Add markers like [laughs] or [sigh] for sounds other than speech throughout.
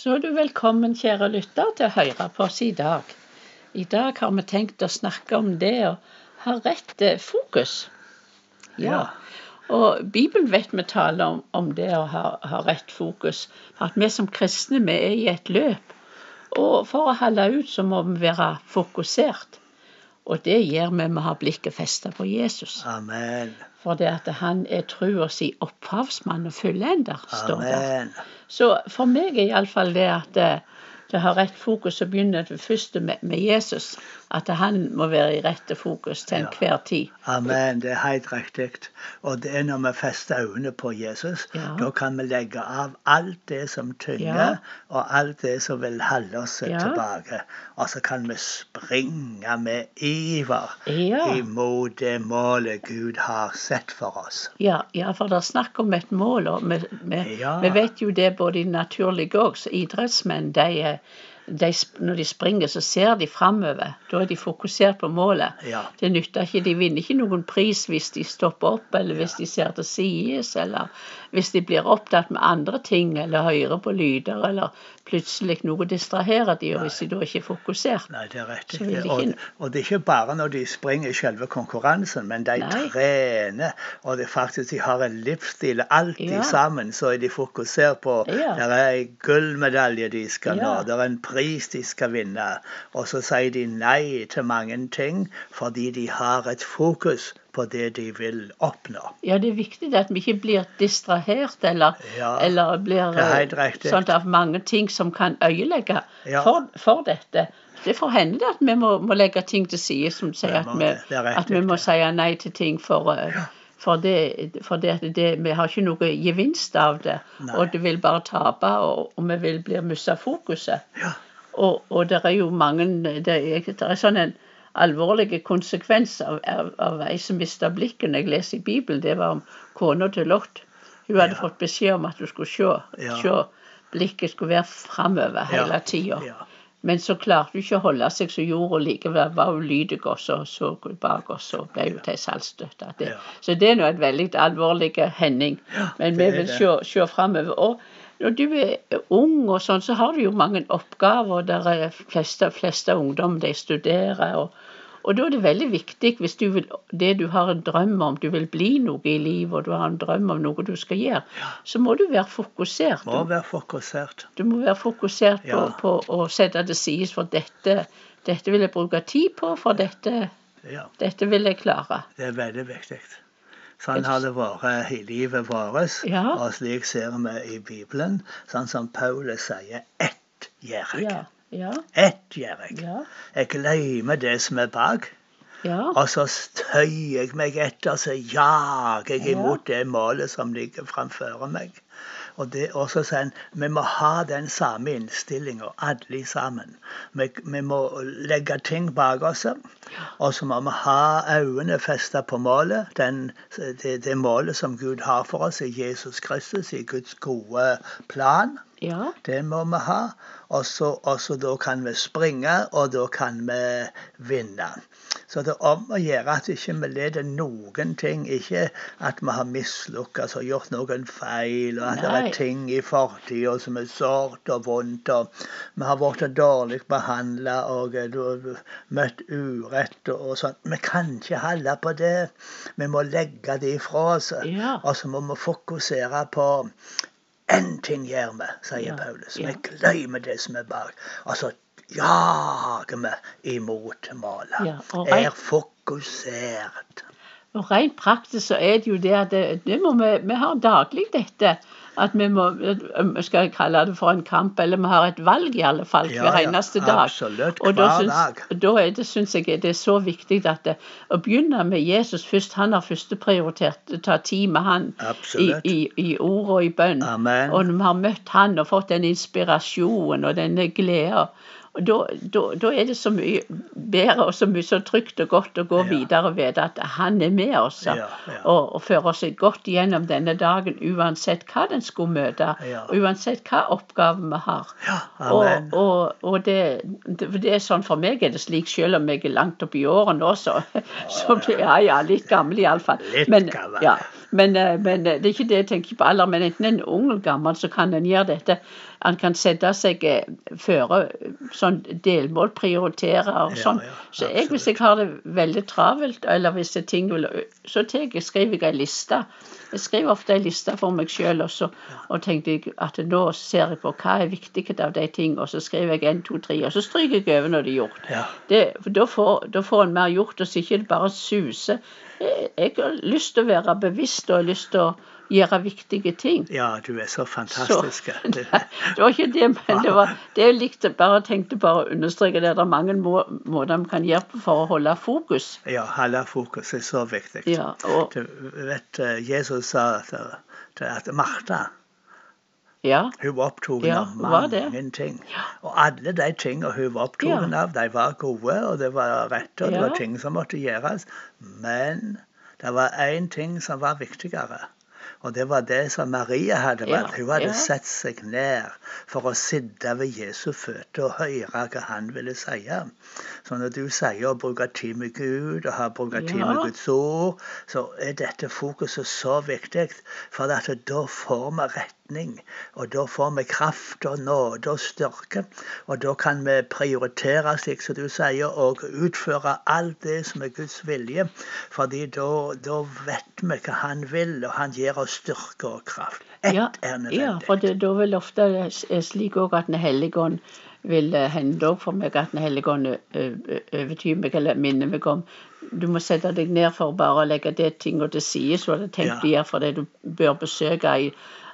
Så er du velkommen, kjære lytter, til å høre på oss i dag. I dag har vi tenkt å snakke om det å ha rett fokus. Ja. Og Bibelen vet vi taler om, om det å ha, ha, rett fokus. At vi som kristne vi er i et løp. Og for å holde ut så må vi være fokusert. Og det gjør vi med å ha blikket festet på Jesus. Amen. For det at han er trua si opphavsmann og fullender, står det. Så for meg er iallfall det at eh, det har rett fokus og begynner det første med, med, Jesus. At han må være i rette fokus til enhver tid. Amen. Det er helt riktig. Og det er når vi fester øynene på Jesus, ja. da kan vi legge av alt det som tynger, ja. og alt det som vil holde oss ja. tilbake. Og så kan vi springe med iver imot det målet Gud har sett for oss. Ja, for det er snakk om et mål. og vi, vi, vi vet jo det både i og. Idrettsmenn de er de, når de springer, så ser de framover. Da er de fokusert på målet. Ja. Det nytter ikke, De vinner ikke noen pris hvis de stopper opp, eller hvis ja. de ser til sides, eller hvis de blir opptatt med andre ting, eller hører på lyder, eller plutselig noe distraherer de, og hvis de da ikke er fokusert. Nei, det er rett. Ikke... Og, og, det er ikke bare når de springer i selve konkurransen, men de Nei. trener, og det faktisk de har en livsstil. Alltid ja. sammen så er de fokusert på ja. Det er en gullmedalje de skal nå, det er en pris pris de skal vinne. Og så sier de nei til mange ting fordi de har et fokus på det de vil oppnå. Ja, det er viktig at vi ikke blir distrahert eller, ja, eller blir sånn av mange ting som kan øyelegge ja. for, for, dette. Det får hende at vi må, må legge ting til side som sier at vi, at vi må si nei til ting for uh, ja. For, det, for det, det, vi har ikke noe gevinst av det. Nei. Og det vil bare tape, og, og vi vil bli miste fokuset. Ja. Og, og det er jo mange Det er, det er sånn en alvorlig konsekvens av, av, av ei som mista blikket. Når jeg leser i Bibelen, det var om kona til Lot. Hun hadde ja. fått beskjed om at hun skulle se. Ja. se blikket skulle være framover hele tida. Ja. Men så klarte hun ikke å holde seg som gjorde, og likevel var hun lydig og så, så bak oss og ble hun til saltstøtte. Så det er nå en veldig alvorlig hending. Men vi vil se, se framover. Når du er ung og sånn, så har du jo mange oppgaver. Der er fleste, fleste ungdom de studerer. og og da er det veldig viktig, hvis du vil, det du har en drøm om, du vil bli noe i livet, og du har en drøm om noe du skal gjøre, ja. så må du være fokusert. Må være fokusert. Du må være fokusert på, ja. på å sette det sies, for dette, dette vil jeg bruke tid på, for dette, ja. dette vil jeg klare. Det er veldig viktig. Sånn har det vært i livet vårt, ja. og slik ser vi i Bibelen. Sånn som Paulus sier, ett gjør jeg. Ja. Ja. Ett gjør jeg. Ja. Jeg glemmer det som er bak. Ja. Og så tøyer jeg meg etter, så jager jeg imot det målet som ligger framfor meg. Og, det, og så sier han vi må ha den samme innstillinga, alle sammen. Vi, vi, må legge ting bak oss. Og så må vi ha øynene festa på målet. Den, det, det, målet som Gud har for oss i Jesus Kristus, i Guds gode plan. Ja. Det må vi ha. Og så, da kan vi springe, og da kan vi vinne. Så det er om å gjøre at ikke vi leder noen ting. Ikke at vi har mislukkes og gjort noen feil, og at Nei. det er ting i fortida som er sårt og vondt. og Vi har blitt dårlig behandla og møtt urett og, og sånn. Vi kan ikke holde på det. Vi må legge det ifra oss. Ja. Og så må vi fokusere på Én ting gjør vi, sier. Paulus. Vi glemmer det som er bak. Altså jager vi imot målet. Er fokusert. Og Rent praktisk så er det jo det at det, det må vi, vi har daglig dette. At vi må skal jeg kalle det for en kamp, eller vi har et valg i alle fall hver ja, eneste ja, dag. Absolutt, hver og da syns, dag. Da er det, syns jeg det er så viktig at det, å begynne med Jesus først. Han har førsteprioritert. Ta tid med han i, i, i, ord og i bønn. Amen. Og når vi har møtt han og fått den inspirasjonen og denne gleden Og da, er det så mye bedre og så mye så trygt og godt å gå Ja. videre og vite at han er med oss Ja, ja. og, og fører seg godt gjennom denne dagen, uansett hva den skulle møte, og uansett hva oppgaven vi har. Ja, Og, og, og det, det, det er sånn for meg er det slik, selv om jeg er langt oppi årene nå, så, så blir ja, ja, litt gammel iallfall. Men, ja, men, eh, men eh, det er ikke det jeg tenker på alder, men enten en ung eller gammel, så kan en gjøre dette. Han kan sette seg eh, føre eh, sånn delmål, prioritere og sånn. ja, så jeg, hvis jeg har det veldig travelt, eller hvis det er ting vil, så jeg, skriver jeg ei liste. Jeg skriver ofte ei liste for meg sjøl, og, så- og tenker jeg at nå ser jeg på hva er viktig av de tingene, og så skriver jeg én, to, tre, og så stryker jeg over når det er gjort. Ja. Det, for da får, da får en mer gjort, og så ikke det bare suser. Jeg, jeg har lyst til å være bevisst og har lyst til å gjøre viktige ting. ja, du er så Så, [laughs] nei, det var ikke det, men det var det jeg likte. Bare tenkte bare å understreke det. Det er mange må, måter vi kan gjøre for å holde fokus. Ja, holde fokus er så viktig. Ja, og, Du vet, eh, Jesus sa til, til at Martha ja, hun var opptatt Ja, av mange ting. Og alle de tingene hun var opptatt Ja. av, de var gode, og det var rette, og det var ting som måtte gjøres. Men det var én ting som var viktigere. Og det var det som Maria hadde Ja. Hun hadde ja. sett seg ned for å sitte ved Jesu føtter og høre hva han ville si. Så når du sier å bruke tid med Gud og ha bruke tid med Guds ord, så er dette fokuset så viktig. For da får vi retning, og da får vi kraft og nåde og styrke. Og da kan vi prioritere, slik som du sier, og utføre alt det som er Guds vilje. Fordi da, da vet vi hva Han vil, og Han gir oss styrke og kraft. Ett ja, er ja, for det, da vil ofte er slik òg at Den hellige ånd vil eh, hende òg for meg at Den hellige ånd ø- overtyr meg eller minner meg om Du må sette deg ned for bare å legge det tingene til side som du har tenkt å gjøre fordi du bør besøke ei,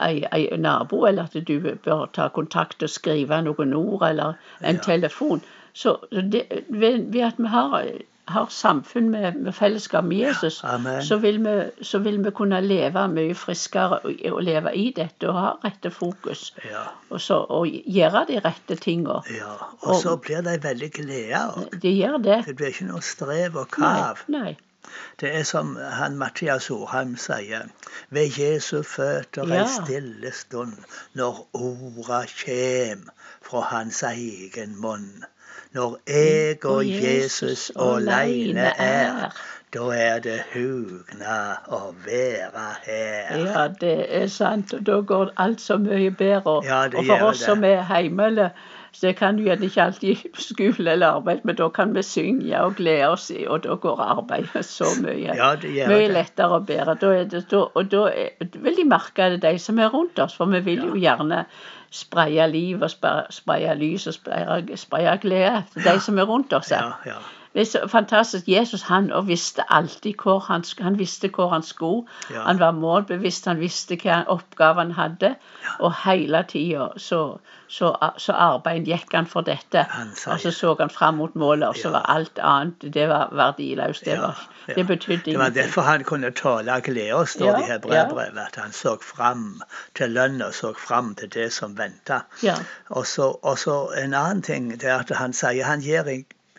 ei nabo, eller at du bør ta kontakt og skrive noen ord, eller en Ja. telefon. Så det, ved, at vi har, har samfunn med, med fellesskap med Jesus, ja, så vil, vi, så vil vi kunne leve mye friskere og, og leve i dette og ha rette fokus. Ja, Og, så, og gjøre de rette tingene. ja. Og så blir de veldig glede også. De gjør det. Det blir ikke noe strev og Nei, nei. Det er som han Mathias Orheim sier. Ved Jesu føtter Ja. ei stille stund, når orda kjem fra hans egen munn. Når jeg og Jesus åleine er, da er det hugna å være her. Ja, det er sant. Og da går alt så mye bedre. Ja, og for oss det. som er hjemme, eller så kan vi gjerne ikke alltid skole eller arbeid, men da kan vi synge og glede oss, i, og da går arbeidet så mye. Ja, det gjør Mye det. lettere og bedre. Da er det, da, og da er, vil de merke det, de som er rundt oss. For vi vil jo gjerne spraye liv og spreie lys og spraye glede til de som er rundt oss. Ja, ja. Det er så fantastisk. Jesus han visste alltid hvor han, han visste hvor han skulle. Ja. Han var målbevisst, han visste hva oppgave han hadde. Og hele tida så, så, så arbeidet gikk han for dette. Han Og så så han fram mot målet, og så Ja. var alt annet det var verdiløst. Det, Ja, var, ja. det betydde Det var derfor han kunne tåle glede, står Ja, det i Hebreabrevet. At han så fram til lønn og så fram til det som venta. Ja. Og så en annen ting det er at han sier han gir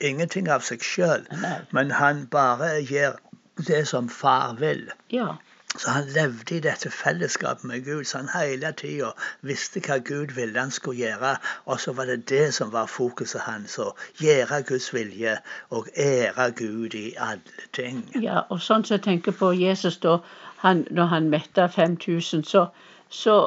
ingenting av seg sjøl, men han bare gjør det som far vil. ja. Så han levde i dette fellesskapet med Gud, så han hele tida visste hva Gud ville han skulle gjøre. Og så var det det som var fokuset hans, å gjøre Guds vilje og ære Gud i alle ting. Ja, og sånn som jeg tenker på Jesus da, han, når han metta 5000, så, så,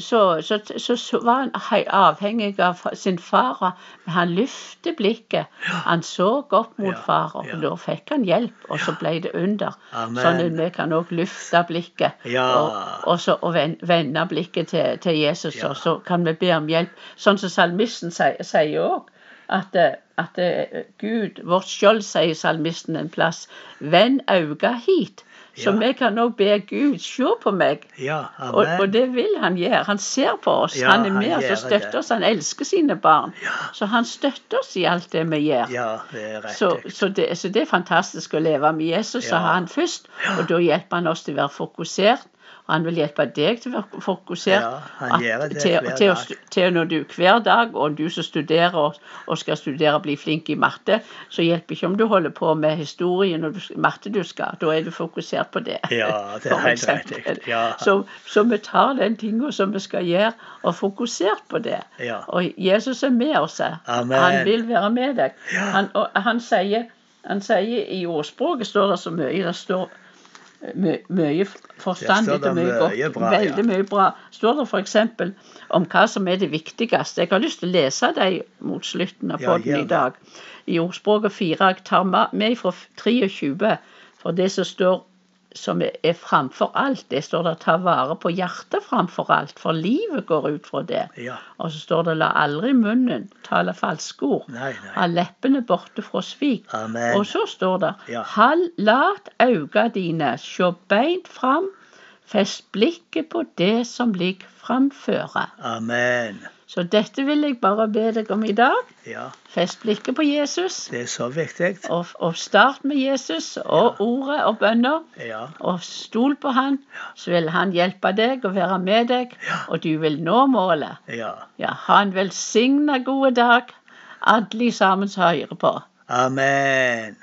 så, så, så, var han avhengig av sin far. Men han løftet blikket. Han så opp mot far, og da fikk han hjelp, og så ble det under. Amen. Sånn at vi kan også løfte blikket, Ja. og, og, så, og vende blikket til, til Jesus, Ja. og så kan vi be om hjelp. Sånn som salmisten sier- sier òg. At, eh, at eh, Gud, vårt skjold, sier salmisten en plass, vend auga hit. Så vi kan òg be Gud, se på meg. Ja, Og, amen. og det vil han gjøre. Han ser på oss. Han er med oss og støtter oss. Han elsker sine barn. Så han støtter oss i alt det vi gjør. Ja, det Så, så, det, så det er fantastisk å leve med Jesus. Så har han først, og da hjelper han oss til å være fokusert. Han vil hjelpe deg til å være fokusert. Ja, at- til, til, å til når du hver dag, og du som studerer og, og skal studere og bli flink i matte, så hjelper ikke om du holder på med historie når du, matte du skal. Da er du fokusert på det. Ja, [laughs] det er helt riktig. Ja. Så, så vi tar den tinga som vi skal gjøre, og fokusert på det. Ja. Og Jesus er med oss. Amen. Han vil være med deg. Han, og han, sier, han sier I ordspråket står det så mye. Det står my, mye forstandig og mye godt. Bra, veldig ja. Mye bra. Står det f.eks. om hva som er det viktigste. Jeg har lyst til å lese dem mot slutten av Ja, podden gjør i dag. I ordspråket 4. Jeg tar med fra 23. For det som står som er, framfor alt, det står det 'ta vare på hjertet framfor alt', for livet går ut fra det. Ja. Og så står det 'la aldri munnen tale falske ord'. Nei, Ha leppene borte fra svik. Amen. Og så står det Ja. «Hall- Lat auga dine sjå beint fram, fest blikket på det som ligger framføre. Amen. Så dette vil jeg bare be deg om i dag. Ja, Fest blikket på Jesus, det er så viktig. og, og start med Jesus og ordet og bønner. Ja. Og stol på han, så vil han hjelpe deg og være med deg, og du vil nå målet. Ja. Ja, ha en velsigna gode dag, alle sammen som hører på. Amen.